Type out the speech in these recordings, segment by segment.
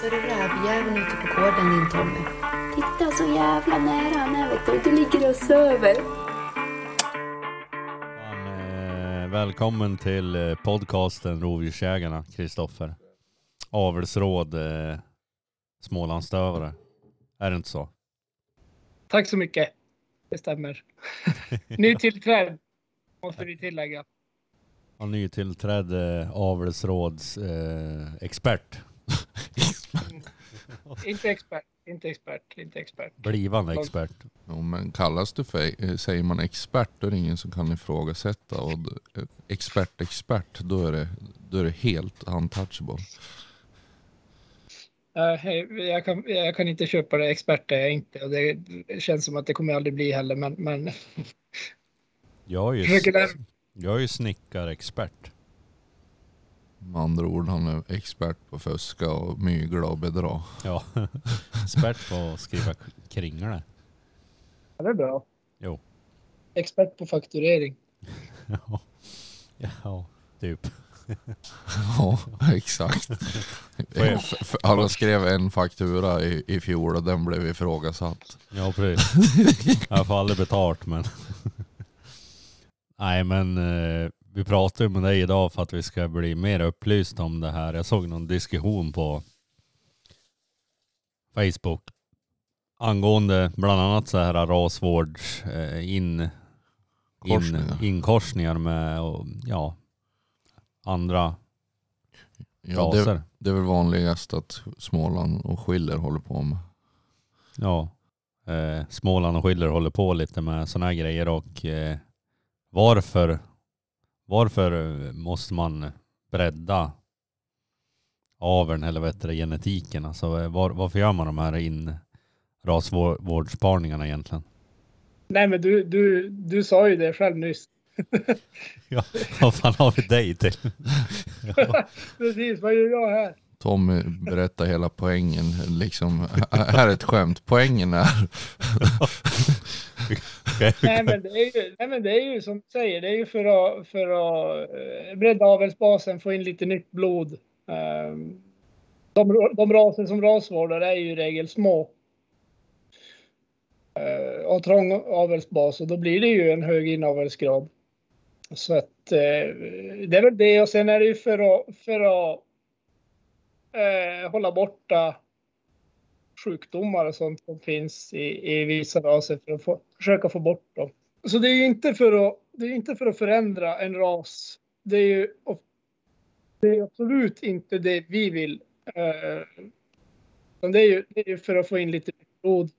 Ser du rävjäveln ute på gården din Tommy? Titta så jävla nära han är vet du. Du ligger och söver. Eh, välkommen till eh, podcasten Rovdjursjägarna, Kristoffer. Avelsråd, eh, Smålandsstövare. Är det inte så? Tack så mycket. Det stämmer. Nytillträdd måste vi tillägga. Ja, nytillträdd eh, avelsråds eh, expert. Inte expert, inte expert, inte expert. Blivande expert. Ja, men kallas du för, eh, säger man expert då är det ingen som kan ifrågasätta. Och eh, expert, expert, då är det, då är det helt untouchable. Jag, kan, jag kan inte köpa det, expert är jag inte. Och det känns som att det kommer jag aldrig bli heller. Men, men Jag är ju, jag är ju snickarexpert. Med andra ord, han är expert på fuska och mygla och bedra. Ja, expert på att skriva kringle. Ja, det är bra. Jo. Expert på fakturering. Ja, ja typ. Ja, exakt. Alla skrev en faktura i, i fjol och den blev ifrågasatt. Ja, precis. Jag får aldrig betalt men. Nej men eh, vi pratar ju med dig idag för att vi ska bli mer upplysta om det här. Jag såg någon diskussion på Facebook angående bland annat så här rasvårds eh, in, in, Korsningar. inkorsningar med och, ja, andra Ja, raser. det, det är väl vanligast att Småland och Schiller håller på med. Ja, eh, Småland och Schiller håller på lite med sådana här grejer och eh, varför, varför eh, måste man bredda aveln eller vet du, genetiken? Alltså, eh, var, varför gör man de här in rasvårdsparningarna egentligen? Nej, men du, du, du sa ju det själv nyss. Ja, vad fan har vi dig till? ja, Precis, vad gör jag här? Tommy berättar hela poängen. Liksom, här är ett skämt. Poängen är... Nej men, det är ju, nej men det är ju som du säger, det är ju för att, för att eh, bredda avelsbasen, få in lite nytt blod. Ehm, de, de raser som rasvårdar är ju i regel små. Eh, och trång avelsbas och då blir det ju en hög inavelsgrad. Så att eh, det är väl det och sen är det ju för att, för att eh, hålla borta sjukdomar och sånt som finns i, i vissa raser för att få, försöka få bort dem. Så det är ju inte för att, det är inte för att förändra en ras. Det är ju det är absolut inte det vi vill. Eh, det, är ju, det är ju för att få in lite blod.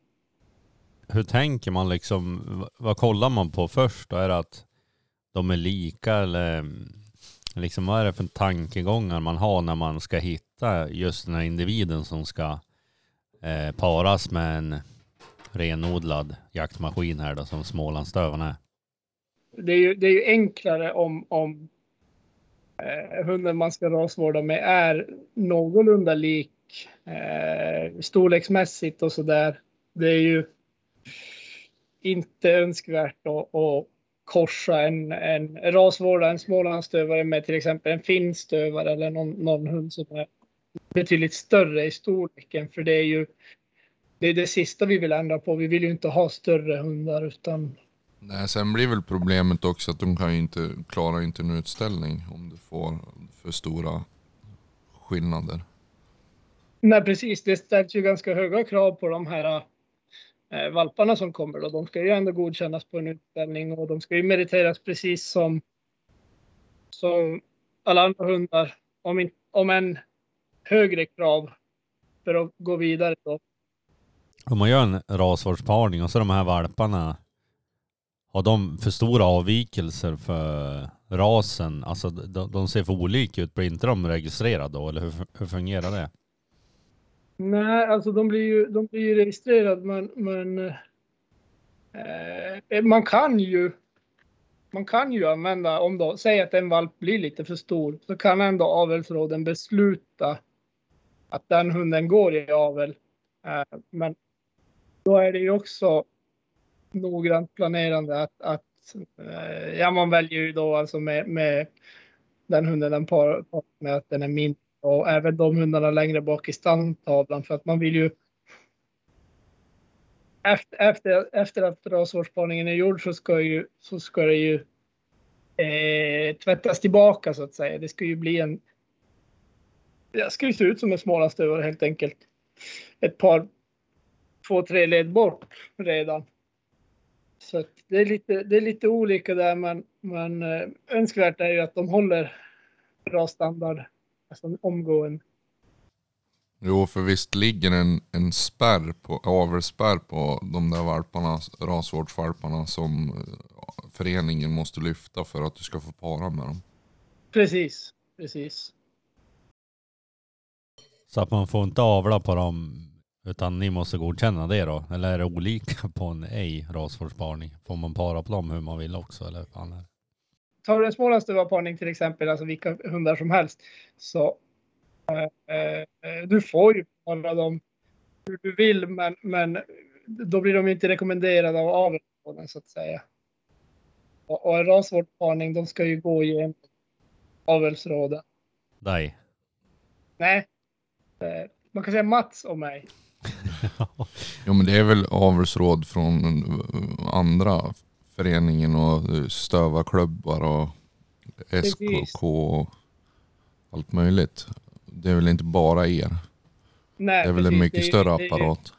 Hur tänker man liksom? Vad kollar man på först? Då? Är det att de är lika eller mm, liksom vad är det för tankegångar man har när man ska hitta just den här individen som ska eh, paras med en renodlad jaktmaskin här då som Smålandsstövaren är? Det är ju, det är ju enklare om, om eh, hunden man ska rasvårda med är någorlunda lik eh, storleksmässigt och sådär. Det är ju inte önskvärt att, att korsa en, en rasvårdare, en smålandsstövare med till exempel en finstövare eller någon, någon hund som är betydligt större i storleken. För det är ju det, är det sista vi vill ändra på. Vi vill ju inte ha större hundar utan Nej, sen blir väl problemet också att de kan ju inte, klarar inte en utställning om du får för stora skillnader. Nej, precis. Det ställs ju ganska höga krav på de här eh, valparna som kommer. Då. De ska ju ändå godkännas på en utställning och de ska ju meriteras precis som, som alla andra hundar. Om, in, om en högre krav för att gå vidare. Då. Om man gör en rasvårdsparning och så de här valparna, har de för stora avvikelser för rasen? Alltså de, de ser för olika ut, blir inte de registrerade då? Eller hur, hur fungerar det? Nej, alltså de blir ju, de blir ju registrerade men, men eh, man kan ju man kan ju använda, om då, säg att en valp blir lite för stor, så kan ändå avelsråden besluta att den hunden går i avel. Eh, men då är det ju också noggrant planerande att, att eh, ja, man väljer ju då alltså med, med den hunden den parar par med att den är mindre och även de hundarna längre bak i stamtavlan för att man vill ju efter, efter, efter att rasvårdsspaningen är gjord så ska, ju, så ska det ju eh, tvättas tillbaka så att säga. Det ska ju bli en... Det ska ju se ut som en smålandsstövare helt enkelt. Ett par, två, tre led bort redan. Så det, är lite, det är lite olika där men, men eh, önskvärt är ju att de håller bra standard alltså omgående. Jo, för visst ligger en, en spärr på, avelsspärr på de där valparna, rasvårdsvalparna som eh, föreningen måste lyfta för att du ska få para med dem. Precis, precis. Så att man får inte avla på dem utan ni måste godkänna det då? Eller är det olika på en ej rasvårdsparning? Får man para på dem hur man vill också eller? Fan är? Tar du en smålandsduvaparning till exempel, alltså vilka hundar som helst, så eh, eh, du får ju para dem hur du vill, men, men då blir de inte rekommenderade av aveln så att säga. Och, och en rasvårdsparning, de ska ju gå igenom avelsråden. Nej. Nej, man kan säga Mats och mig. Jo men det är väl avelsråd från eh, andra föreningen och eh, stövarklubbar och SKK och allt möjligt. Det är väl inte bara er? Nej, Det är väl en precis. mycket Det större det apparat.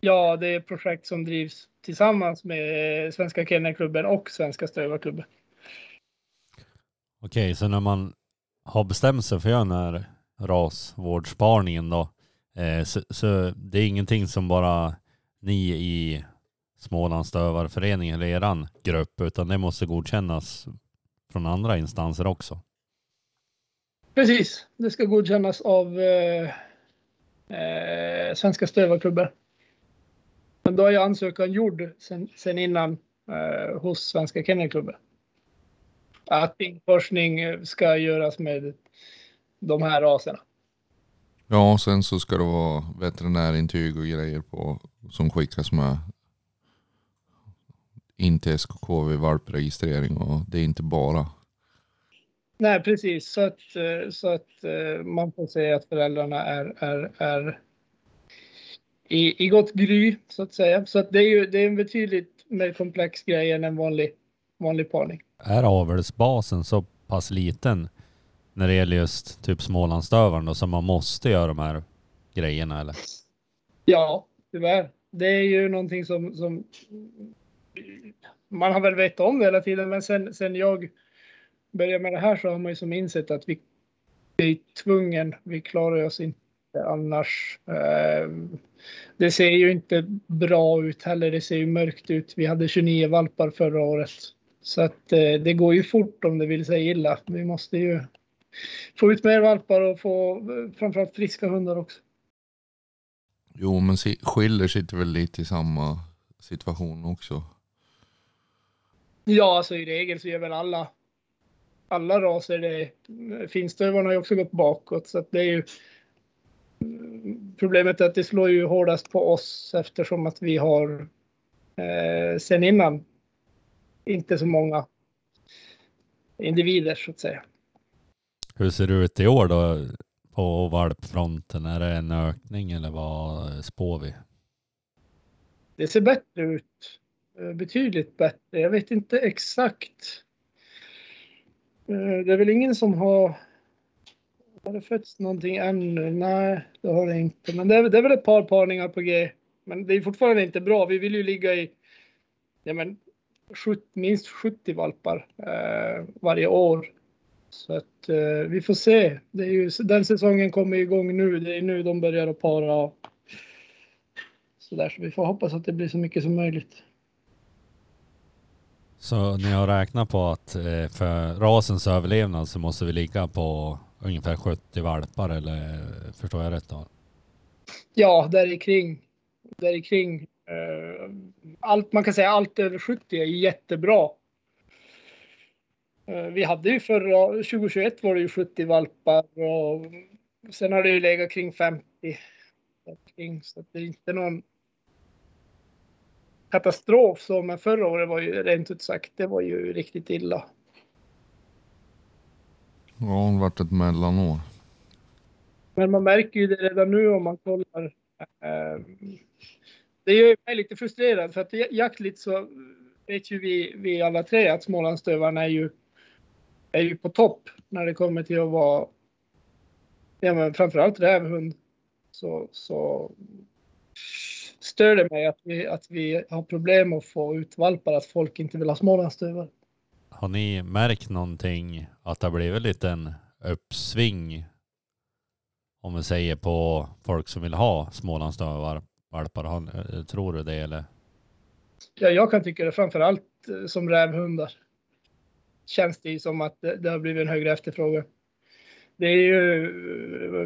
Ja, det är projekt som drivs tillsammans med Svenska Kennelklubben och Svenska Stövarklubben. Okej, så när man har bestämt sig för att göra den här rasvårdsspaningen då, eh, så, så det är ingenting som bara ni i Smålandsdövarföreningen eller eran grupp, utan det måste godkännas från andra instanser också. Precis, det ska godkännas av eh, eh, Svenska Stövarklubben. Men då är ju ansökan gjord sen, sen innan eh, hos Svenska Kennelklubben. Att införsning ska göras med de här raserna. Ja, och sen så ska det vara veterinärintyg och grejer på som skickas med in till SKK vid valpregistrering och det är inte bara. Nej, precis. Så att, eh, så att eh, man får se att föräldrarna är, är, är i, i gott gry, så att säga. Så att det är ju det är en betydligt mer komplex grej än en vanlig, vanlig parning. Är avelsbasen så pass liten när det gäller just typ Smålandsdövaren då, som man måste göra de här grejerna eller? Ja, tyvärr. Det är ju någonting som, som man har väl vetat om det hela tiden, men sen, sen jag började med det här så har man ju som insett att vi är tvungen, vi klarar oss inte annars. Eh, Det ser ju inte bra ut heller, det ser ju mörkt ut. Vi hade 29 valpar förra året. Så att eh, det går ju fort om det vill sig illa. Vi måste ju få ut mer valpar och få framförallt friska hundar också. Jo, men skiljer sitter väl lite i samma situation också. Ja, alltså i regel så gör väl alla, alla raser det. Finstövarna har ju också gått bakåt så att det är ju problemet är att det slår ju hårdast på oss eftersom att vi har eh, sen innan inte så många individer så att säga. Hur ser det ut i år då på valpfronten? Är det en ökning eller vad spår vi? Det ser bättre ut. Eh, betydligt bättre. Jag vet inte exakt. Eh, det är väl ingen som har har det fötts någonting ännu? Nej, det har det inte. Men det är, det är väl ett par parningar på G. Men det är fortfarande inte bra. Vi vill ju ligga i ja, men, 70, minst 70 valpar eh, varje år. Så att eh, vi får se. Det är ju, den säsongen kommer igång nu. Det är nu de börjar att para. Så, där, så vi får hoppas att det blir så mycket som möjligt. Så ni har räknat på att eh, för rasens överlevnad så måste vi ligga på ungefär 70 valpar eller förstår jag rätt då? Ja, där i kring. Där i kring. Eh, Allt, man kan säga allt över 70 är jättebra. Eh, Vi hade ju förra, 2021 var det ju 70 valpar och sen har det ju legat kring 50. Kring, så att det är inte någon katastrof så, men förra året var ju rent ut sagt, det var ju riktigt illa. Ja, har varit ett mellanår. Men man märker ju det redan nu om man kollar. Eh, det gör mig lite frustrerad för att jaktligt så vet ju vi, vi alla tre att Smålandsstövaren är ju, är ju på topp när det kommer till att vara ja, men framförallt rävhund. Så, så stör det mig att vi, att vi har problem att få ut valpar, att folk inte vill ha Smålandsstövare. Har ni märkt någonting att det har blivit en uppsving om vi säger på folk som vill ha Smålandsstövare? Valpar, tror du det eller? Ja, jag kan tycka det framför allt eh, som rävhundar. Känns det som att det, det har blivit en högre efterfrågan. Det är ju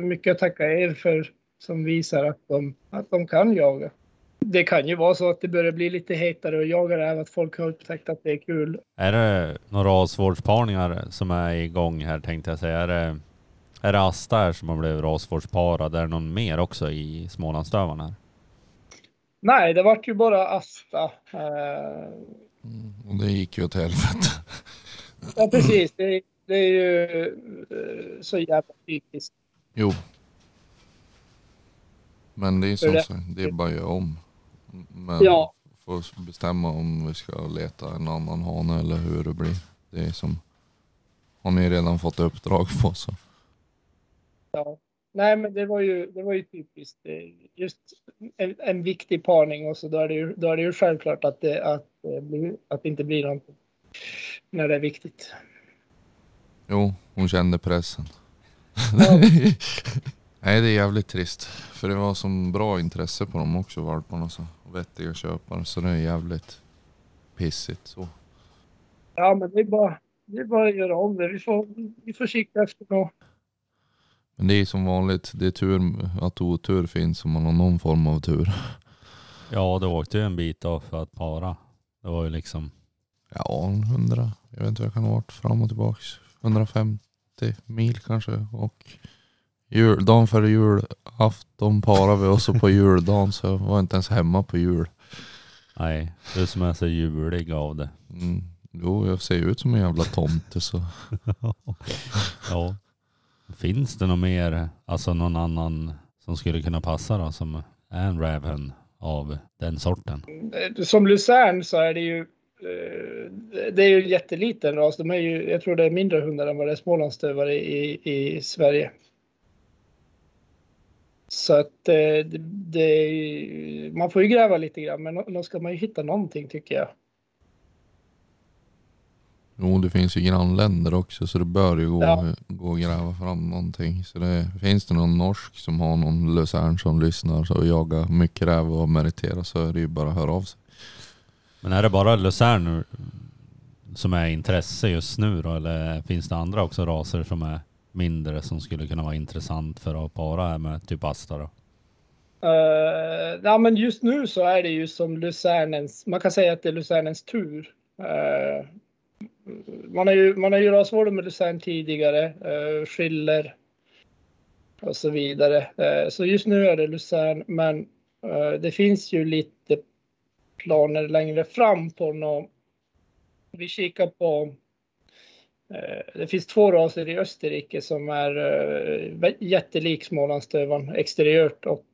mycket att tacka er för som visar att de, att de kan jaga. Det kan ju vara så att det börjar bli lite hetare att jaga räv, att folk har upptäckt att det är kul. Är det några rasvårdsparningar som är igång här tänkte jag säga? Är det, är det Asta här som har blivit rasvårdsparad? Är det någon mer också i Smålandsdövarna? Nej, det vart ju bara Asta. Eh... Mm, och det gick ju åt helvete. Ja, precis. Det, det är ju eh, så jävla typiskt. Jo. Men det är som sagt, det är bara att göra om. Men ja. får bestämma om vi ska leta en annan hane eller hur det blir. Det är som, har ni redan fått uppdrag på så. Ja. Nej, men det var ju, det var ju typiskt. Just en, en viktig parning och så då är det ju, då är det ju självklart att det, att, att det inte blir någonting när det är viktigt. Jo, hon kände pressen. Ja. Nej, det är jävligt trist. För det var som bra intresse på dem också, valparna. Så. Vettiga köpare. Så det är jävligt pissigt så. Ja, men det är bara, det är bara att göra om det. Vi får, vi får kika efter då. Men det är som vanligt. Det är tur att otur finns om man har någon form av tur. Ja, det åkte ju en bit av för att para. Det var ju liksom... Ja, 100. Jag vet inte vad det kan ha varit fram och tillbaks. 150 mil kanske. Och jul, dagen före julafton parade vi oss på juldagen så jag var inte ens hemma på jul. Nej, du som är så julig av det. Mm. Jo, jag ser ut som en jävla tomte så. ja. Finns det något mer, alltså någon annan som skulle kunna passa då som är en rävhund av den sorten? Som Luzern så är det ju eh, det är ju en jätteliten ras. De är ju, jag tror det är mindre hundar än vad det är smålandsstövare i, i Sverige. Så att eh, det, man får ju gräva lite grann, men då ska man ju hitta någonting tycker jag. Jo, det finns ju grannländer också så det bör ju gå, ja. gå att gräva fram någonting. Så det, finns det någon norsk som har någon lusern som lyssnar och jagar mycket räv och meriterar så är det ju bara att höra av sig. Men är det bara lusern som är intresse just nu då eller finns det andra också raser som är mindre som skulle kunna vara intressant för att para med typ Asta då? Uh, ja, men just nu så är det ju som Lucernens, man kan säga att det är Lucernens tur. Uh, man har ju, man har ju rasvårdat med Lucern tidigare, uh, Schiller och så vidare. Uh, så just nu är det Lucern, men uh, det finns ju lite planer längre fram på något. Vi kikar på eh, det finns två raser i Österrike som är eh, jättelik Smålandsdövan exteriört och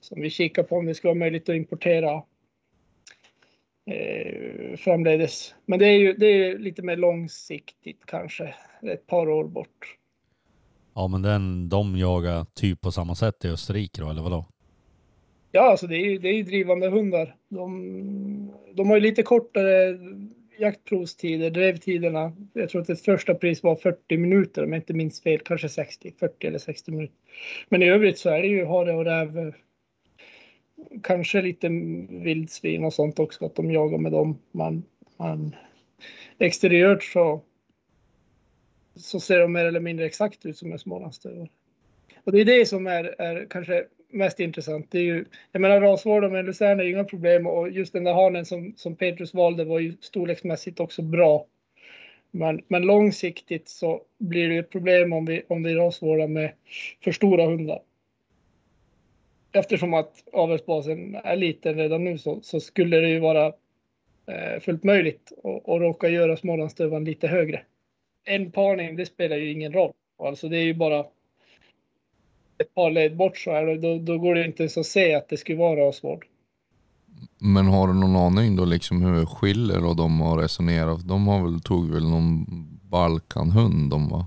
som vi kikar på om det ska vara möjligt att importera eh, framledes. Men det är ju det är lite mer långsiktigt kanske, ett par år bort. Ja, men den, de jagar typ på samma sätt i Österrike då, eller vadå? Ja, alltså det är ju det är drivande hundar. De, de har ju lite kortare jaktprovstider, drevtiderna. Jag tror att det första pris var 40 minuter om jag inte minns fel, kanske 60, 40 eller 60 minuter. Men i övrigt så är det ju hare och räv kanske lite vildsvin och sånt också, att de jagar med dem. Man, man, exteriört så, så ser de mer eller mindre exakt ut som en smålandsstövare. Och det är det som är, är kanske mest intressant. Det är ju, jag menar rasvård med Luzern är inga problem och just den där hanen som, som Petrus valde var ju storleksmässigt också bra. Men, men långsiktigt så blir det ett problem om vi, om vi rasvårdar med för stora hundar eftersom att avelsbasen är liten redan nu så, så skulle det ju vara eh, fullt möjligt att, att råka göra Smålandsduvan lite högre. En parning, det spelar ju ingen roll. Alltså det är ju bara ett par led bort så här, då, då går det inte ens att se att det skulle vara rasvård. Men har du någon aning då liksom hur Schiller och de har resonerat? De har väl, tog väl någon Balkanhund de va?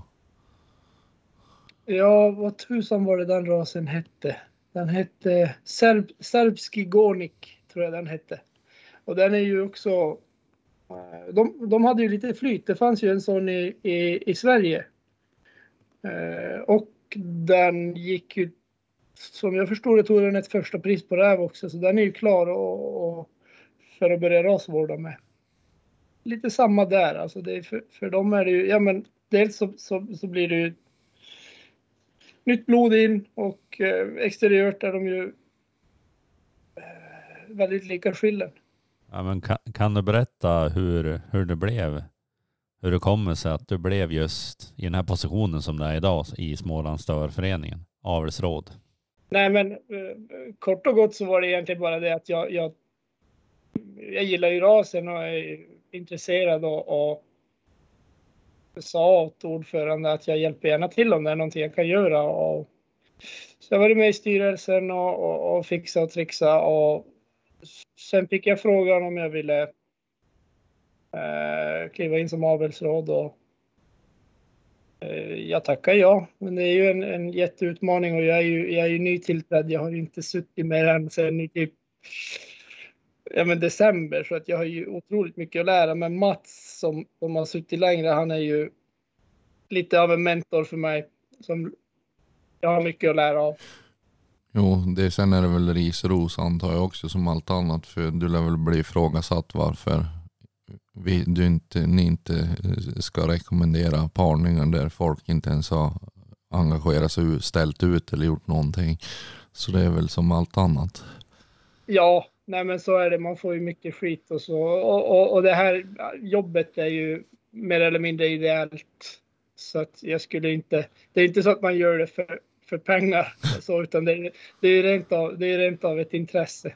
Ja, vad tusan var det den rasen hette? Den hette Serb, Serbski Gornik, tror jag den hette. Och den är ju också... eh, De, de hade ju lite flyt. Det fanns ju en sån i, i, i Sverige. Eh, och den gick ju... Som jag förstod det tog den ett första pris på räv också, så den är ju klar och, och för att börja rasvårda med. Lite samma där, alltså det är för, för dem är det ju... Ja, men dels så, så, så blir det ju nytt blod in och eh, exteriört är de ju eh, väldigt lika skillen. Ja, men kan, kan du berätta hur, hur det blev? Hur det kommer sig att du blev just i den här positionen som du är idag i Smålands Störföreningen, avelsråd? Nej, men eh, kort och gott så var det egentligen bara det att jag, jag, jag gillar ju rasen och är intresserad och, och sa åt ordförande att jag hjälper gärna till om det är någonting jag kan göra. Och, så jag var med i styrelsen och, och, och fixa och trixa och sen fick jag frågan om jag ville eh, kliva in som avelsråd och eh, jag tackar ja. Men det är ju en, en jätteutmaning och jag är ju, jag är ju nytillträdd. Jag har ju inte suttit med den sedan i typ ja, men december så att jag har ju otroligt mycket att lära. Men Mats som, som har suttit längre, han är ju lite av en mentor för mig som jag har mycket att lära av. Jo, det, sen är det väl ris och ros antar jag också som allt annat. För du lär väl bli ifrågasatt varför vi, du inte, ni inte eh, ska rekommendera parningar där folk inte ens har engagerat sig, ställt ut eller gjort någonting. Så det är väl som allt annat. Ja, nej men så är det. Man får ju mycket skit och så. Och, och, och det här jobbet är ju mer eller mindre ideellt. Så att jag skulle inte, det är inte så att man gör det för, för pengar, så, utan det, är- det är rent av, det är rent av ett intresse.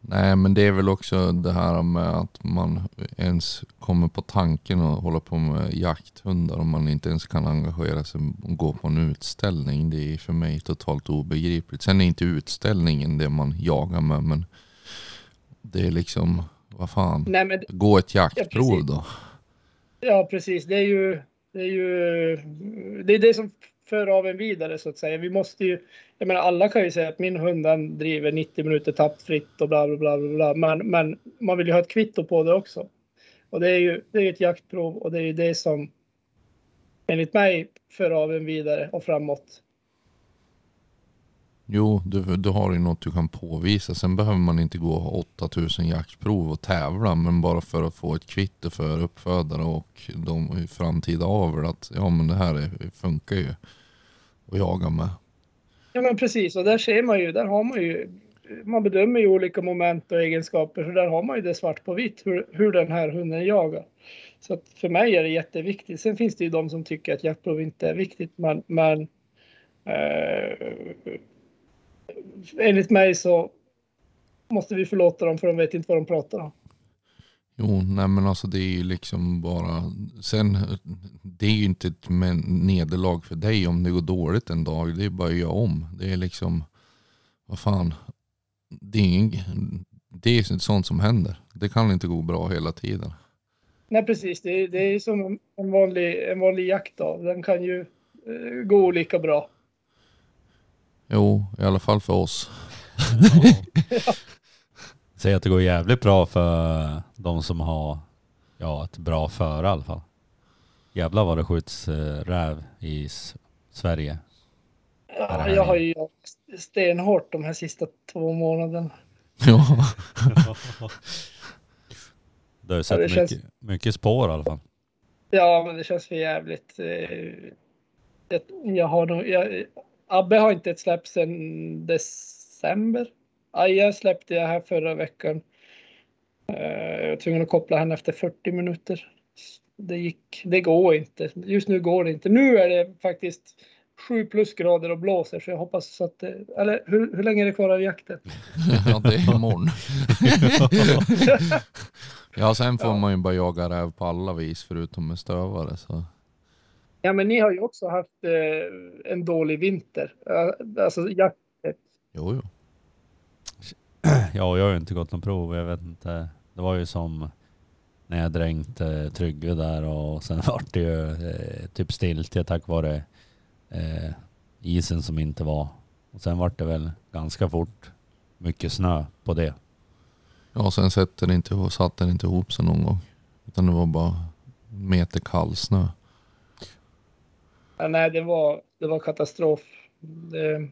Nej men det är väl också det här med att man ens kommer på tanken att hålla på med jakthundar om man inte ens kan engagera sig och gå på en utställning. Det är för mig totalt obegripligt. Sen är inte utställningen det man jagar med men det är liksom, vad fan, Nej, men, gå ett jaktprov precis. då. ja, precis. Det är ju det, är ju, det, är det som för av en vidare så att säga. Vi måste ju, jag menar alla kan ju säga att min hund den driver 90 minuter tappfritt och bla bla bla. bla, bla. Men, men man vill ju ha ett kvitto på det också. Och det är ju det är ett jaktprov och det är ju det som enligt mig för av en vidare och framåt. Jo, du, du har ju något du kan påvisa. Sen behöver man inte gå och ha 8000 jaktprov och tävla. Men bara för att få ett kvitto för uppfödare och de i framtida avel att ja men det här är, funkar ju att jaga med. Ja men precis och där ser man ju, där har man ju, man bedömer ju olika moment och egenskaper så där har man ju det svart på vitt hur, hur den här hunden jagar. Så att för mig är det jätteviktigt. Sen finns det ju de som tycker att jaktprov inte är viktigt men, men eh, enligt mig så måste vi förlåta dem för de vet inte vad de pratar om. Jo, nej men alltså det är ju liksom bara, sen det är ju inte ett nederlag för dig om det går dåligt en dag. Det är bara att göra om. Det är liksom, vad fan, det är, ingen, det är sånt som händer. Det kan inte gå bra hela tiden. Nej precis, det, är- det är som en- vanlig, en vanlig jaktdag. Den kan ju eh, gå olika bra. Jo, i alla fall för oss. Säg att det går jävligt bra för de som har ja, ett bra före i alla fall. Jävlar vad det skjuts eh, räv i Sverige. Ja, jag har ju jobbat stenhårt de här sista två månaderna. Ja, Du har ju Ja, sett det mycket, känns- mycket spår i alla fall. Ja, men det känns för jävligt. Eh, Jag, jag har nog, jag, Abbe har inte ett släpp sedan december. Aja släppte jag här förra veckan. Eh, Jag var tvungen att koppla henne efter 40 minuter. Det gick, det går inte. Just nu går det inte. Nu är det faktiskt 7 plusgrader och blåser så jag hoppas att det, eller hur, hur länge är det kvar av jakten? ja det är imorgon. ja, sen får Ja. man ju bara jaga räv på alla vis förutom med stövare. Så. Ja, men ni har ju också haft eh, en dålig vinter. Alltså jakt. Jo, jo. Ja, jag har ju inte gått någon prov. Jag vet inte. Det var ju som när jag dränkte Tryggve där och sen vart det ju eh, typ stiltje tack vare eh, isen som inte var. Och sen vart det väl ganska fort mycket snö på det. Ja, sen satte det inte, satt den inte ihop sig någon gång. Utan det var bara meter kall snö. Ja, nej, det var, det var katastrof. Det,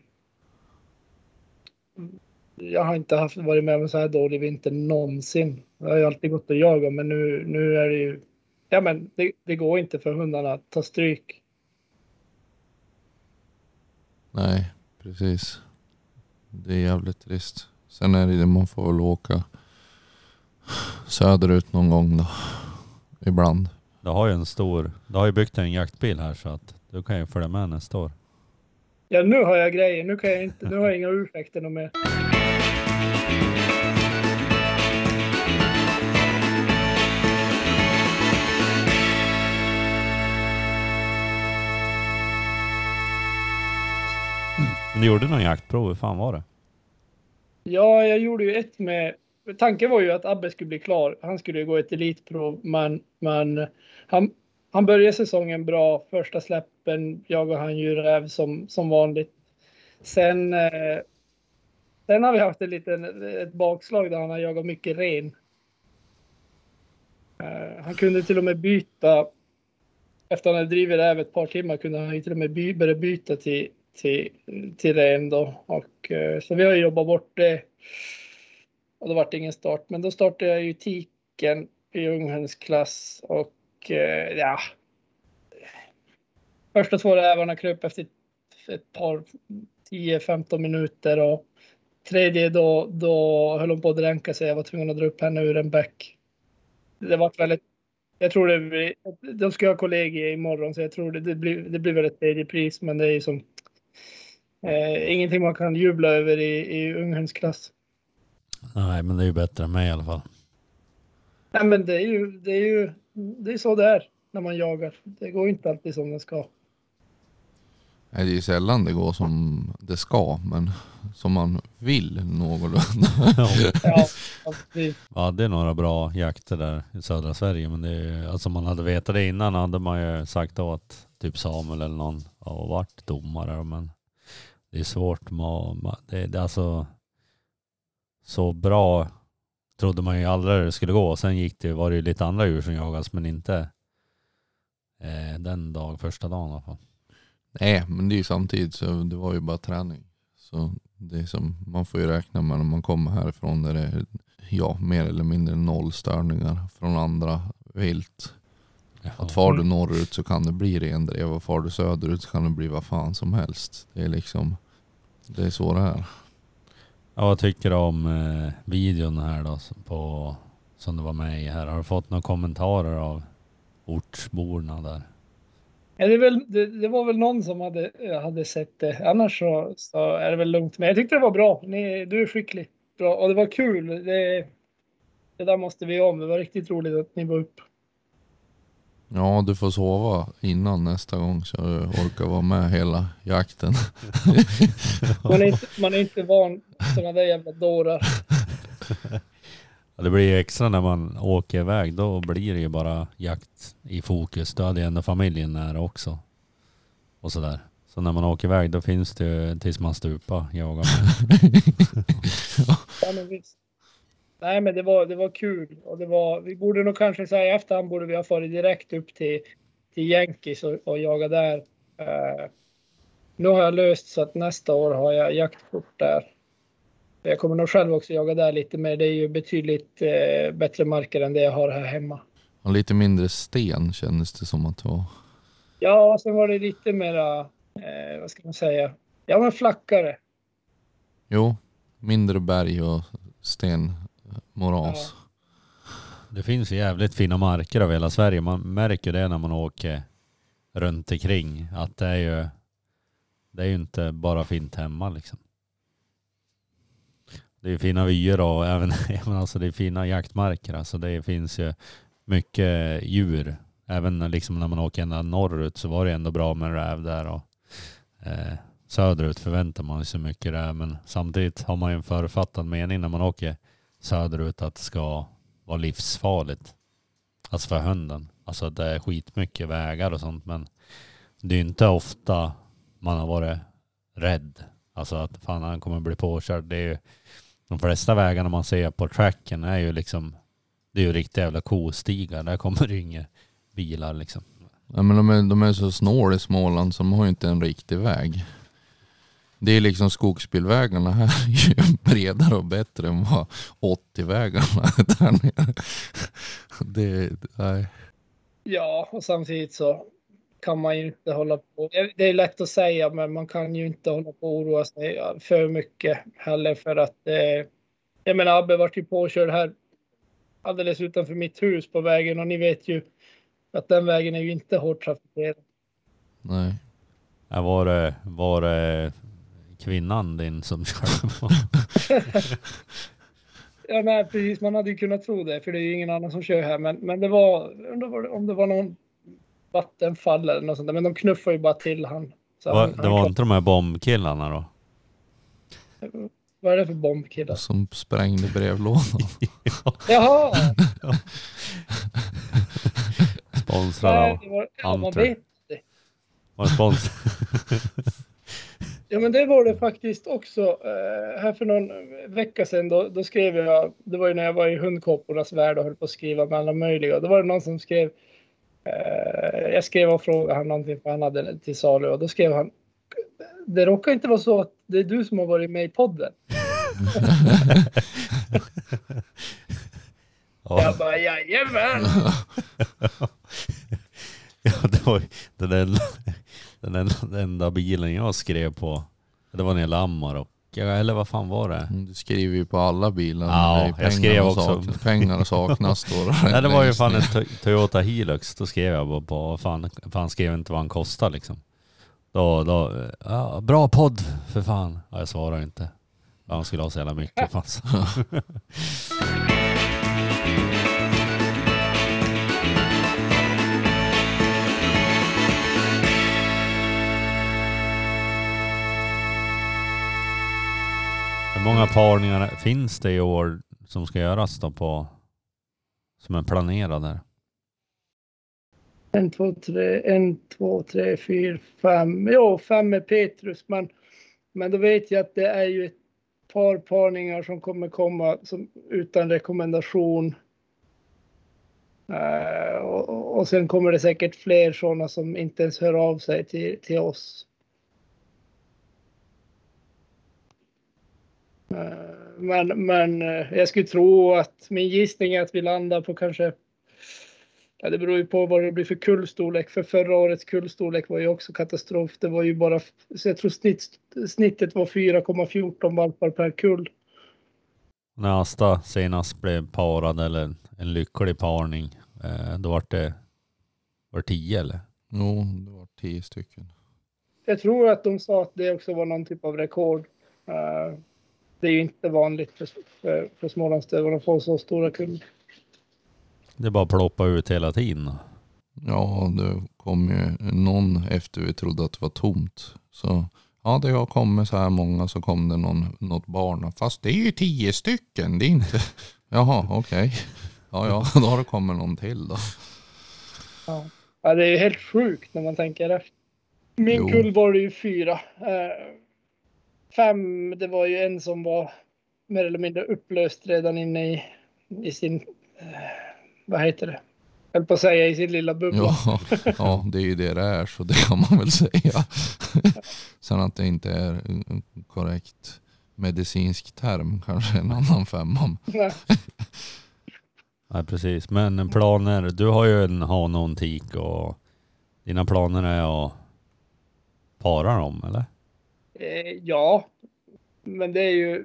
jag har inte haft, varit med om så här dålig vinter någonsin. Jag har ju alltid gått och jagat, men nu, nu är det ju... Ja, men det, det går inte för hundarna att ta stryk. Nej, precis. Det är jävligt trist. Sen är det det man får väl åka söderut någon gång då. Ibland. Du har ju en stor, du har ju byggt en jaktbil här så att du kan ju följa med nästa år. Ja, nu har jag grejer. Nu, kan jag inte, nu har jag inga ursäkter mer. Men du gjorde någon jaktprov, hur fan var det? Ja, jag gjorde ju ett med... Tanken var ju att Abbe skulle bli klar. Han skulle ju gå ett elitprov, men, men han, han började säsongen bra. Första släppen jagade han ju räv som, som vanligt. Sen, eh, sen har vi haft ett, liten, ett bakslag där han har jagat mycket ren. Uh, han kunde till och med byta. Efter att han hade drivit räv ett par timmar kunde han till och med by, börja byta till, till, till ren då. Och, uh, så vi har jobbat bort det. Och det vart ingen start. Men då startade jag ju tiken i unghönsklass och uh, ja. Första två rävarna kröp efter ett par 10-15 minuter och tredje då, då höll hon på att dränka sig. Jag var tvungen att dra upp henne ur en bäck. Det var väldigt jag tror det blir, de ska ha kollegor imorgon så jag tror det, det, blir, det blir väl ett tredje pris men det är ju som eh, ingenting man kan jubla över i, i unghönsklass. Nej men det är ju bättre än mig i alla fall. Nej men det är ju, det är ju det är så det är när man jagar. Det går inte alltid som det ska. Nej, det är sällan det går som det ska, men som man vill någorlunda. ja, ja, hade är några bra jakter där i södra Sverige, men det är, alltså man hade vetat det innan hade man ju sagt att typ Samuel eller någon har varit domare, men det är svårt med, det, det är alltså så bra trodde man ju aldrig det skulle gå. Sen gick det, var det ju lite andra djur som jagas, men inte eh, den dag, första dagen i alla fall. Nej, men det är ju samtidigt så det var ju bara träning. Så det är som, man får ju räkna med när man kommer härifrån där det är ja, mer eller mindre noll störningar från andra vilt. Jaha. Att far du norrut så kan det bli rendrev och far du söderut så kan det bli vad fan som helst. Det är liksom, det är så det är. Ja, vad tycker du om eh, videon här då på, som du var med i här? Har du fått några kommentarer av ortsborna där? Ja, det, väl, det, det, var väl någon som hade, hade sett det. Annars så, så, är det väl lugnt. Men jag tyckte det var bra. Ni, du är skicklig. Bra. Och det var kul. Det, det där måste vi om. Det var riktigt roligt att ni var upp. Ja, du får sova innan nästa gång så du orkar vara med hela jakten. man, är inte, man är inte van sådana där jävla dårar. Ja, det blir ju extra när man åker iväg. Då blir det ju bara jakt i fokus. Då hade jag ändå familjen nära också. Och sådär. Så när man åker iväg då finns det ju tills man stupar jagar. ja, men visst. Nej men det var, det var kul. Och det var, vi borde nog kanske säga i efterhand borde vi ha farit direkt upp till, till Yankees och, och jaga där. Uh, nu har jag löst så att nästa år har jag jaktkort där. Jag kommer nog själv också jaga där lite mer. Det är ju betydligt eh, bättre marker än det jag har här hemma. Och lite mindre sten kändes det som att det var. Ja, sen var det lite mera, eh, vad ska man säga, ja men flackare. Jo, mindre berg och stenmoras. Ja. Det finns ju jävligt fina marker över hela Sverige. Man märker det när man åker runt omkring. Att det är ju, det är ju inte bara fint hemma liksom. Det är fina vyer och även alltså det är fina jaktmarker. Alltså det finns ju mycket djur även liksom när man åker ända norrut så var det ändå bra med räv där. Och, eh, söderut förväntar man sig mycket räv men samtidigt har man ju en författad mening när man åker söderut att det ska vara livsfarligt. Alltså för hunden. Alltså att det är skitmycket vägar och sånt men det är inte ofta man har varit rädd. Alltså att fan han kommer bli påkörd. Det är ju, de flesta vägarna man ser på tracken är ju liksom det är ju riktiga jävla kostigar. Där kommer det inga bilar liksom. Ja, men de, är, de är så snål i Småland så de har ju inte en riktig väg. Det är liksom skogsbilvägarna här är ju bredare och bättre än vad 80-vägarna där nere. Det, nej. Ja, och samtidigt så kan man ju inte hålla på. Det är lätt att säga, men man kan ju inte hålla på och oroa sig för mycket heller för att eh, jag menar, Abbe vart ju påkörd här alldeles utanför mitt hus på vägen och ni vet ju att den vägen är ju inte hårt trafikerad. Nej. Ja, var, det, var det kvinnan din som körde på? ja, nej, precis. Man hade ju kunnat tro det, för det är ju ingen annan som kör här. Men, men det var, om det var någon vattenfall eller något sånt där. Men de knuffar ju bara till han. Så var, han, det var inte de här bombkillarna då? Vad är det för bombkillar? Som sprängde brevlådan. Jaha! Sponsrad av ja, man vet det. Var det spons? ja men det var det faktiskt också. Uh, här för någon vecka sedan då, då, skrev jag, det var ju när jag var i hundkåpornas värld och höll på att skriva med alla möjliga. Då var det någon som skrev, uh, jag skrev och frågade han någonting för han hade till salu och då skrev han det råkar inte vara så att det är du som har varit med i podden. ja. Jag bara jajamän. ja, det var den enda, den enda, enda bilen jag skrev på. Det var när jag lammar och eller vad fan var det? Du skriver ju på alla bilar. Ja, jag skrev också. Saknas, pengar saknas då. Nej, det var ju fan en Toyota Hilux. Då skrev jag bara på, fan, fan skrev inte vad han kostar liksom. Då, då, ja, bra podd för fan. Ja, jag svarar inte. Han skulle ha så jävla mycket. Fanns. Många parningar finns det i år som ska göras då på som är planerade? En, två, tre, en, två, tre, fyra, fem. Jo, fem med Petrus, men, men då vet jag att det är ju ett par parningar som kommer komma som, utan rekommendation. Uh, och, och sen kommer det säkert fler sådana som inte ens hör av sig till, till oss. Men men uh, jag skulle tro att min gissning är att vi landar på kanske Ja, det beror ju på vad det blir för kullstorlek. För förra årets kullstorlek var ju också katastrof. Det var ju bara, så jag tror snitt, snittet var 4,14 valpar per kull. När Asta senast blev parad eller en lycklig parning, eh, då var det, var det tio eller? Jo, det var tio stycken. Jag tror att de sa att det också var någon typ av rekord. Det är ju inte vanligt för, för, för Smålandsdövarna att få så stora kullar. Det bara ploppa ut hela tiden. Ja, det kom ju någon efter vi trodde att det var tomt. Så ja, det har kommit så här många så kom det någon, något barn. Fast det är ju tio stycken, det är inte... Jaha, okej. Okay. Ja, ja, då har det kommit någon till då. Ja. ja, det är ju helt sjukt när man tänker efter. Min jo. kull var det ju fyra. Eh, fem, det var ju en som var mer eller mindre upplöst redan inne i, i sin eh, vad heter det? Jag på att säga i sin lilla bubbla. Ja, ja, det är ju det det är så det kan man väl säga. Sen att det inte är en korrekt medicinsk term kanske en annan femma. Nej. Nej precis, men planer. Du har ju en hane och en tik och dina planer är att para dem eller? Eh, ja, men det är ju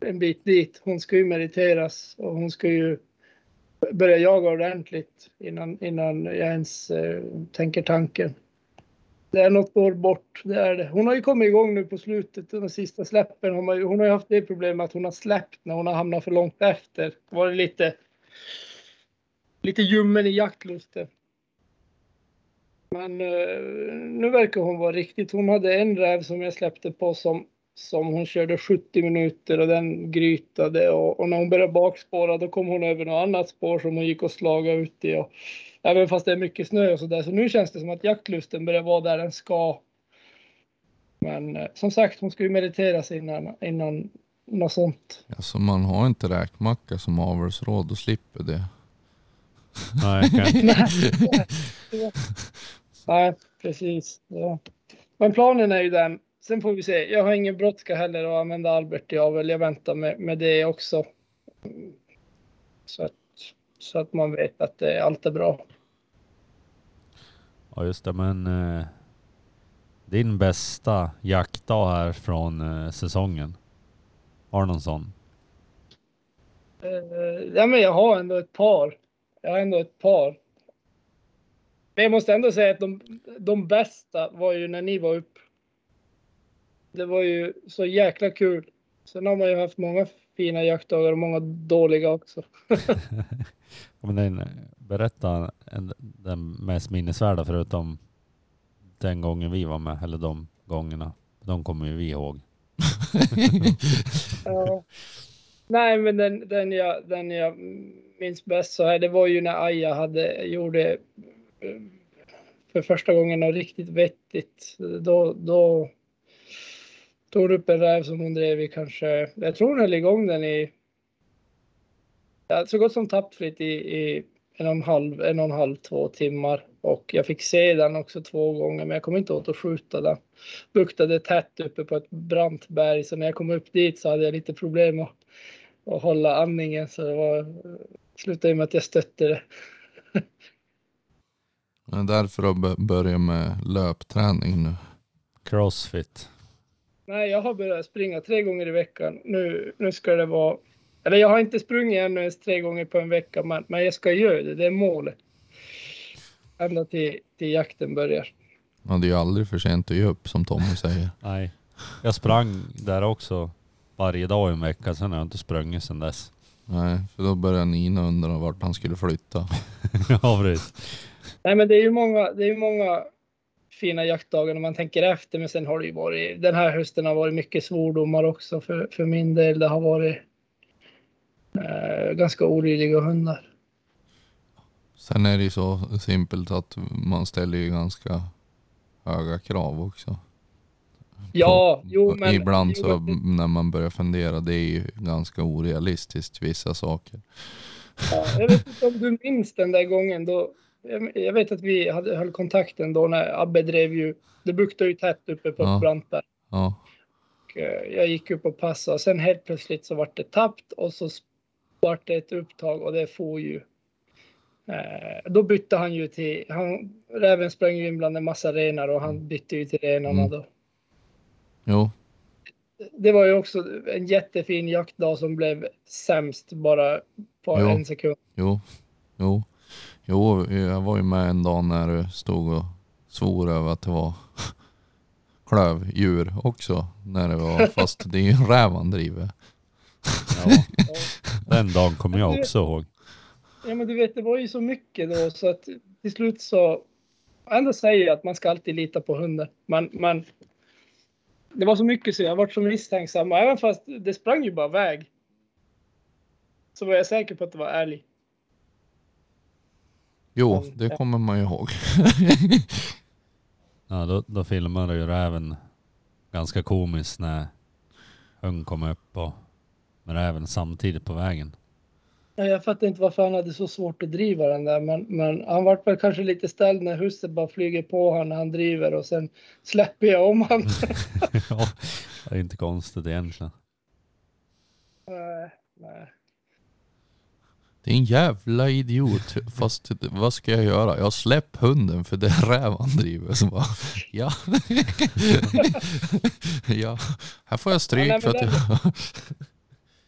en bit dit. Hon ska ju meriteras och hon ska ju börja jaga ordentligt innan, innan jag ens eh, tänker tanken. Det är något år bort, det är det. Hon har ju kommit igång nu på slutet, de sista släppen. Hon har, hon har ju haft det problemet att hon har släppt när hon har hamnat för långt efter. Det var lite, lite ljummen i jaktlusten. Men uh, nu verkar hon vara riktigt. Hon hade en räv som jag släppte på som, som hon körde 70 minuter och den grytade och, och när hon började bakspåra då kom hon över något annat spår som hon gick och slagade ut i. Och, även fast det är mycket snö och så där. Så nu känns det som att jaktlusten börjar vara där den ska. Men uh, som sagt, hon ska ju mediteras innan, innan något sånt. Alltså man har inte räkmacka som avelsråd och slipper det. Nej, Nej, precis. Ja. Men planen är ju den. Sen får vi se. Jag har ingen brådska heller att använda Albert i avel. Jag väntar med, med det också. Så att, så att man vet att det, allt är bra. Ja just det, men eh, din bästa jaktdag här från eh, säsongen? Har du någon sån? Eh, ja men jag har ändå ett par. Jag har ändå ett par. Men jag måste ändå säga att de, de bästa var ju när ni var upp. Det var ju så jäkla kul. Sen har man ju haft många fina jaktdagar och många dåliga också. men den, berätta den mest minnesvärda förutom den gången vi var med, eller de gångerna. De kommer ju vi ihåg. ja. Nej, men den, den, jag, den jag minns bäst så här, det var ju när Aja hade, gjorde för första gången något riktigt vettigt. Då, då tog upp en räv som hon drev i kanske, jag tror hon höll igång den i, ja, så gott som tappfritt i, i en och en halv, en och en halv, två timmar. Och jag fick se den också två gånger, men jag kom inte åt att skjuta den. Buktade tätt uppe på ett brant berg, så när jag kom upp dit så hade jag lite problem att, att hålla andningen. Så det var, slutade med att jag stötte det. Det är därför du börjar med löpträning nu. Crossfit. Nej, jag har börjat springa tre gånger i veckan. Nu, nu ska det vara eller jag har inte sprungit ännu ens tre gånger på en vecka, men, men jag ska göra det. Det är målet. Ända till, till jakten börjar. Ja, det är ju aldrig för sent att ge upp som Tommy säger. Nej. Jag sprang där också varje dag i en vecka, sen har jag inte sprungit sedan dess. Nej, för då började Nina undra vart han skulle flytta. ja, precis. Nej, men det är ju många, det är många fina jaktdagar när man tänker efter, men sen har det ju varit, den här hösten har varit mycket svordomar också för, för min del. Det har varit eh, ganska olydiga hundar. Sen är det ju så simpelt att man ställer ju ganska höga krav också. Ja, på, jo men... Ibland jo, så när man börjar fundera, det är ju ganska orealistiskt vissa saker. Ja, jag vet inte om du minns den där gången då. Jag, vet att vi hade, höll kontakten då när Abbe drev ju, det buktade ju tätt uppe på ja. brantberg. Ja. Och, eh, jag gick upp och passade sen helt plötsligt så vart det tappt och så vart det ett upptag och det får ju. Eh, då bytte han ju till, han, räven sprang ju in bland en massa renar och han bytte ju till renarna mm. då. Jo. Det var ju också en jättefin jaktdag som blev sämst bara på jo. en sekund. Jo, jo, jo, jag var ju med en dag när du stod och svor över att det var klövdjur också. När det var, fast det är ju en räv han driver. Ja. Den dagen kommer jag också ihåg. Ja men du vet det var ju så mycket då så att till slut så ändå säger jag att man ska alltid lita på hunden. Men, men det var så mycket så jag varit så misstänksam. Och även fast det sprang ju bara väg. Så var jag säker på att det var ärlig. Jo, men, det kommer man ju ihåg. ja, då, då filmade ju räven ganska komiskt när hund kom upp och men även samtidigt på vägen. Jag fattar inte varför han hade så svårt att driva den där, men, men han var väl kanske lite ställd när huset bara flyger på honom när han driver och sen släpper jag om honom. ja, det är inte konstigt egentligen. Nej, nej. Det är en jävla idiot. Fast vad ska jag göra? Jag släpp hunden för det är räv han driver. Så bara, ja. ja, här får jag stryk ja, nej, för att jag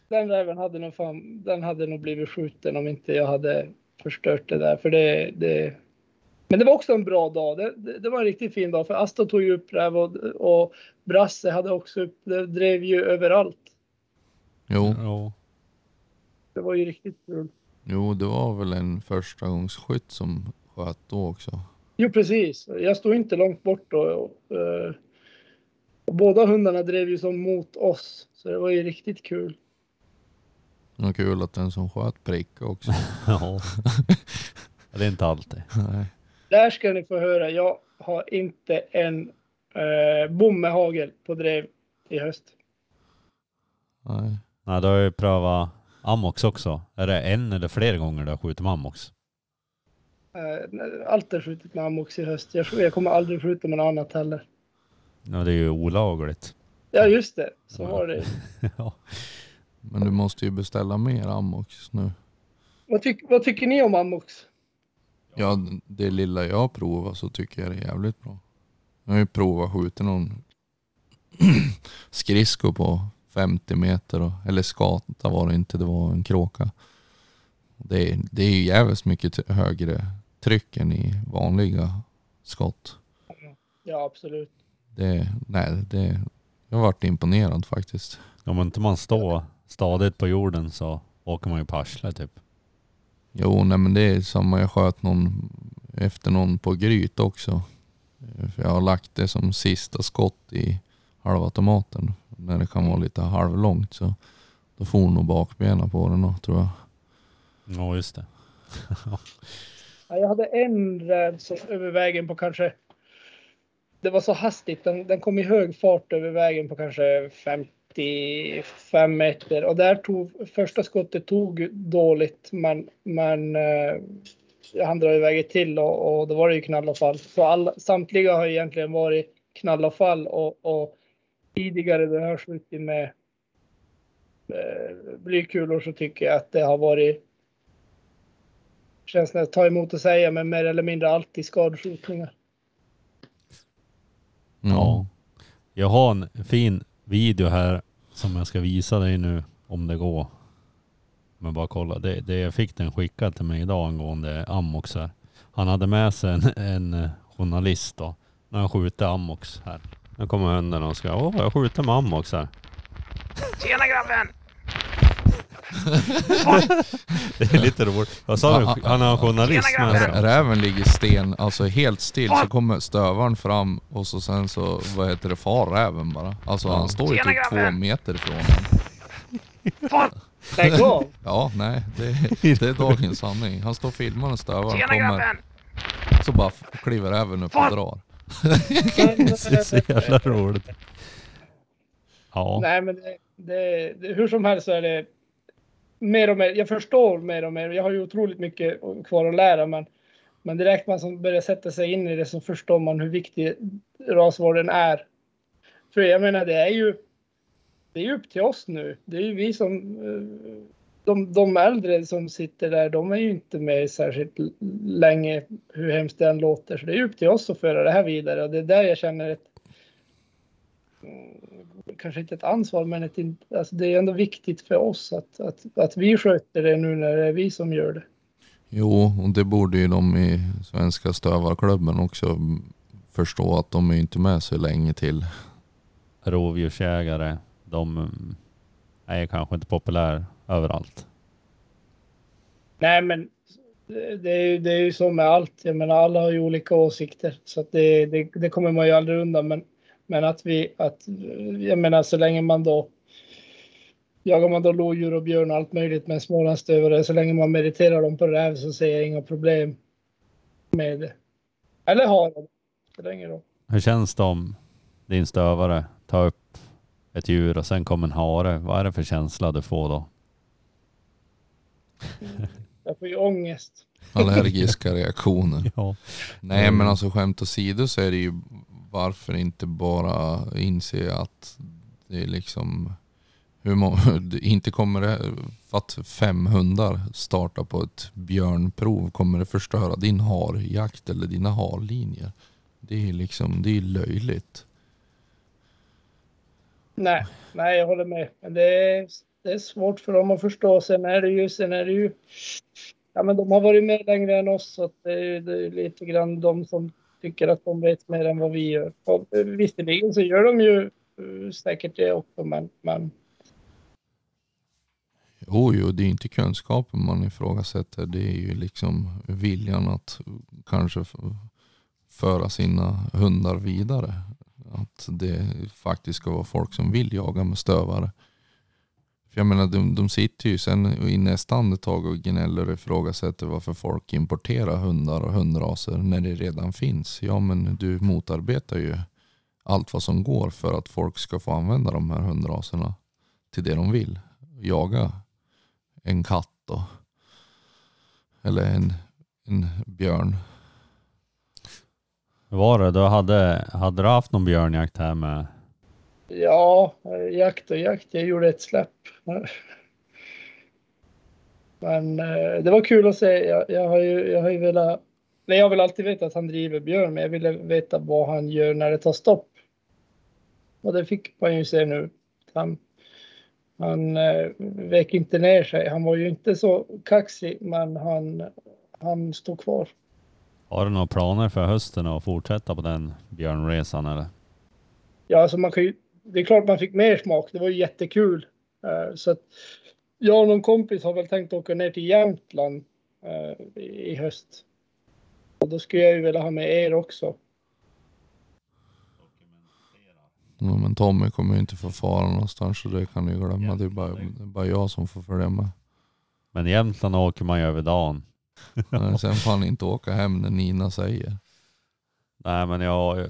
den räven hade nog fan, den hade nog blivit skjuten om inte jag hade förstört det där. För det, det... Men det var också en bra dag. Det, det, det var en riktigt fin dag för Asta tog ju upp räv och, och Brasse hade också upp, det drev ju överallt. Jo. jo. Det var ju riktigt kul. Jo, det var väl en första gångs skytt som sköt då också. Jo, precis. Jag stod inte långt bort då. Och, eh, och båda hundarna drev ju som mot oss, så det var ju riktigt kul. Det kul att den som sköt prickade också. Ja. Det är inte alltid. Nej. Där ska ni få höra. Jag har inte en eh, bom med hagel på drev i höst. Nej. Nej, du har ju prövat ammox också. Är det en eller flera gånger du har skjutit med ammox? Eh, allt är skjutit med ammox i höst. Jag, jag kommer aldrig skjuta med något annat heller. Ja, det är ju olagligt. Ja, just det. Så Ja. var det. ja. Men du måste ju beställa mer ammox nu. Vad, tyck, vad tycker ni om ammox? Ja, det lilla jag har provat så tycker jag det är jävligt bra. Jag har ju provat skjuta någon skridsko på 50 meter. Och, eller skata var det inte, det var en kråka. Det är, det är ju jävligt mycket högre tryck än i vanliga skott. Ja, absolut. Det, nej, det, jag har varit imponerad faktiskt. Om inte man står stadigt på jorden så åker man ju på arslet typ. Jo, nej men det är samma. Jag sköt någon efter någon på gryt också. För jag har lagt det som sista skott i halvautomaten. När det kan vara lite halvlångt så då får hon nog bakbenen på den då, tror jag. Ja, just det. Ja, jag hade en räv som över vägen på kanske... Det var så hastigt. Den, den kom i hög fart över vägen på kanske 55 meter. Och där tog första skottet tog dåligt, men, men eh, han drar iväg ett till och, och då var det ju knall och fall. Så alla, samtliga har egentligen varit knall och fall och, och tidigare jag har skjutit med blykulor så tycker jag att det har varit känns att ta emot och säga, men mer eller mindre alltid skadeskjutningar. Ja. Jag har en fin video här som jag ska visa dig nu om det går. Men bara kolla, det, det jag fick den skickad till mig idag angående ammox här. Han hade med sig en, en eh, journalist då. När han skjuter ammox här. Nu kommer hunden och ska, åh jag skjuter med här. Tjena grabben! Det är lite roligt. Vad sa du? Han har en journalist med sig. Räven ligger sten, alltså helt still. Så kommer stövaren fram och så sen så, vad heter det, far räven bara. Alltså han står ju typ två meter ifrån honom. Lägg av! Ja, nej, det, det är dagens sanning. Han står och filmar när stövaren kommer. Så bara kliver räven upp och drar. Det är så jävla roligt. Ja. Nej, men det, det, det, hur som helst så är det mer och mer. Jag förstår mer och mer. Jag har ju otroligt mycket kvar att lära, men, men direkt man som börjar sätta sig in i det så förstår man hur viktig rasvården är. För jag menar, det är ju det är ju upp till oss nu. Det är ju vi som eh, de, de äldre som sitter där, de är ju inte med särskilt länge, hur hemskt det än låter. Så det är upp till oss att föra det här vidare och det är där jag känner ett kanske inte ett ansvar, men ett, alltså det är ändå viktigt för oss att, att, att vi sköter det nu när det är vi som gör det. Jo, och det borde ju de i Svenska Stövarklubben också förstå att de är inte med så länge till. Rovdjursjägare, de mm, är kanske inte populär överallt. Nej, men det det är, ju- det är ju så med allt. Jag menar, alla har ju olika åsikter, så det, det, det kommer man ju aldrig undan. Men, men att vi, att, jag menar, så länge man då jagar man då lodjur och björn och allt möjligt med smålandsstövare, så länge man meriterar dem på räv så ser jag inga problem med det. Eller har det. Spelar ingen roll. Hur känns det om din stövare tar upp ett djur och sen kommer en hare? Vad är det för känsla du får då? Jag får ju ångest. Allergiska reaktioner. Ja. Nej men alltså skämt åsido så är det ju varför inte bara inse att det är liksom hur må- det inte kommer det, för att fem hundar startar på ett björnprov kommer det förstöra din harjakt eller dina harlinjer. Det är liksom, det är löjligt. Nej, nej, jag håller med. Men det är, det är svårt för dem att förstå. Sen är det ju, sen är det ju, ja men de har varit med längre än oss så att det, är, det är lite grann de som tycker att de vet mer än vad vi gör. Och eh, visserligen så gör de ju eh, säkert det också, men, men Jo, jo, det är inte kunskapen man ifrågasätter. Det är ju liksom viljan att kanske föra sina hundar vidare. Att det faktiskt ska vara folk som vill jaga med stövare. För jag menar de, de sitter ju sen i nästa andetag och gnäller och ifrågasätter varför folk importerar hundar och hundraser när det redan finns. Ja men du motarbetar ju allt vad som går för att folk ska få använda de här hundraserna till det de vill. Jaga en katt då. Eller en, en björn. Var det? Du hade, hade du haft någon björnjakt här med? Ja, jakt och jakt. Jag gjorde ett släpp. Men eh, det var kul att se. Jag, jag, har ju, jag har ju velat... Nej, jag har väl alltid vetat att han driver björn, men jag ville veta vad han gör när det tar stopp. Och det fick man ju se nu. Han, han eh, vek inte ner sig. Han var ju inte så kaxig, men han, han stod kvar. Har du några planer för hösten att fortsätta på den björnresan eller? Ja, alltså man kan ju, det är klart man fick mer smak. Det var ju jättekul. Uh, så att jag och någon kompis har väl tänkt åka ner till Jämtland uh, i höst. Och då skulle jag ju vilja ha med er också. Ja, men Tommy kommer ju inte få fara någonstans så det kan ni glömma. Det är bara, det är bara jag som får följa med. Men i Jämtland åker man ju över dagen. Men sen får han inte åka hem när Nina säger. Nej men ja,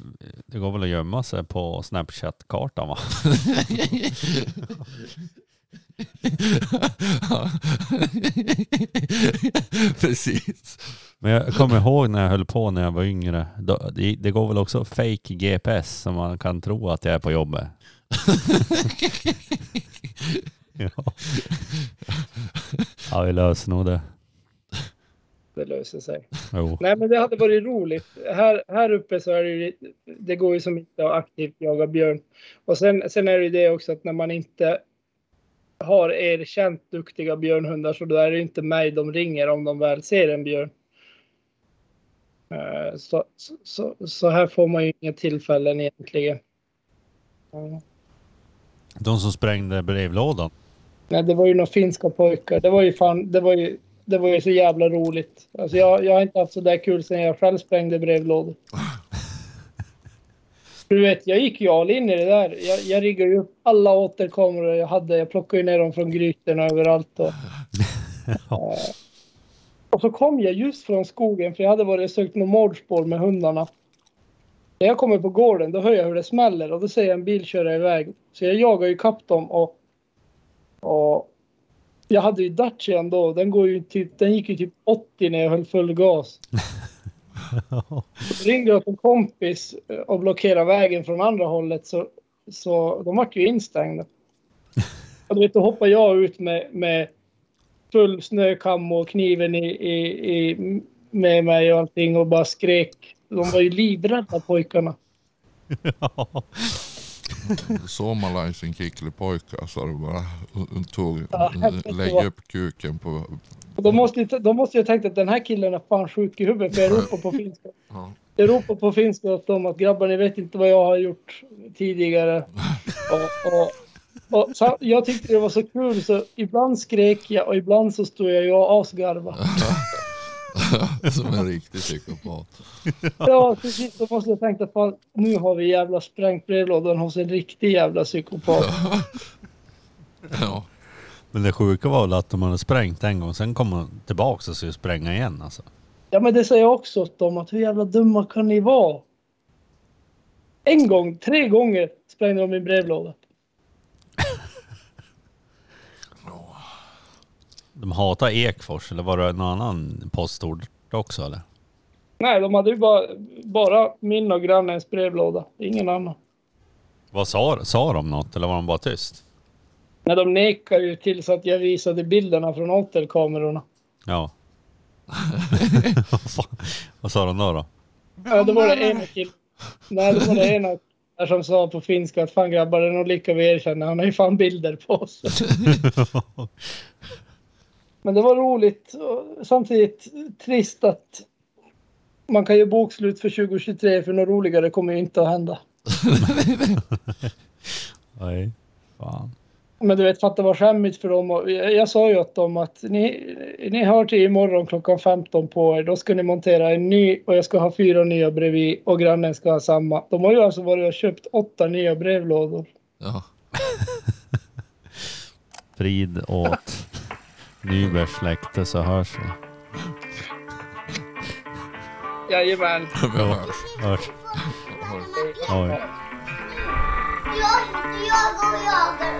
det går väl att gömma sig på Snapchat-kartan va? Precis. Men jag kommer ihåg när jag höll på när jag var yngre. Det går väl också fake GPS så man kan tro att jag är på jobbet. ja. ja, vi löser nog det. Det löser sig. Jo. Nej, men det hade varit roligt. Här, här uppe så är det ju, det går ju som inte att aktivt jaga björn. Och sen, sen är det ju det också att när man inte har erkänt duktiga björnhundar så då är det inte mig de ringer om de väl ser en björn. Eh, så, så, så här får man ju inga tillfällen egentligen. De som sprängde brevlådan? Nej, det var ju några finska pojkar. Det var ju fan, det var ju, det var ju så jävla roligt. Alltså jag, jag har inte haft så där kul sedan jag själv sprängde brevlådor. Du vet, jag gick ju all in i det där. Jag, jag riggade ju upp alla återkameror jag hade. Jag plockade ju ner dem från grytorna överallt. Och, Ja. eh, och så kom jag just från skogen för jag hade varit och sökt något mårdspår med hundarna. När jag kommer på gården då hör jag hur det smäller och då ser jag en bil köra iväg. Så jag jagar ju kapp dem och, och jag hade ju Dacian då. Den, går ju typ, den gick ju typ 80 när jag höll full gas. Så ringde jag till en kompis och blockerade vägen från andra hållet så, så de vart ju instängda. Och du vet, då hoppade jag ut med, med full snökam och kniven i, i, i, med mig och allting och bara skrek. De var ju livrädda pojkarna. sin kicklepojkar så du bara tog, Ja, lägg upp kuken på... Då måste, ju- då måste jag tänkt att den här killen är fan sjuk i huvudet för jag ropar på finska. Ja. Jag ropar på finska åt dem att grabbar ni vet inte vad jag har gjort tidigare. Och, och, och så, jag tyckte det var så kul så ibland skrek jag och ibland så stod jag ju och asgarvade. Som en riktig psykopat. Ja precis, då måste jag tänkt att fan, nu har vi jävla sprängt brevlådan hos en riktig jävla psykopat. Ja. Men det sjuka var väl att de hade sprängt en gång, sen kom de tillbaka och skulle spränga igen alltså. Ja men det säger jag också åt dem att hur jävla dumma kan ni vara? En gång, tre gånger sprängde de min brevlåda. De hatar Ekfors, eller var det någon annan postord också eller? Nej, de hade ju bara, bara min och grannens brevlåda. Ingen annan. Vad sa, sa de något eller var de bara tyst? Nej, de nekade ju till så att jag visade bilderna från återkamerorna. Ja. Vad sa de då? då? Ja, då var det ena killen. Nej, då var det ena där som sa på finska att fan grabbar, det är nog lika vi erkänner. Han har ju fan bilder på oss. Men det var roligt och samtidigt trist att man kan göra bokslut för 2023 för något roligare kommer ju inte att hända. Nej. Fan. Men du vet, fatta vad skämmigt för dem. Jag, jag sa ju åt dem att ni, ni har till imorgon klockan 15 på er. Då ska ni montera en ny och jag ska ha fyra nya bredvid och grannen ska ha samma. De har ju alltså varit och köpt åtta nya brevlådor. Ja. Frid åt Nybergs släkte så hörs vi. Jajamän. Vi hörs. hörs. Oj. Jag jagar och jagar.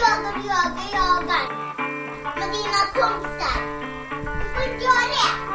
Jagar och jagar, jagar. Med dina kompisar. Du får inte göra det.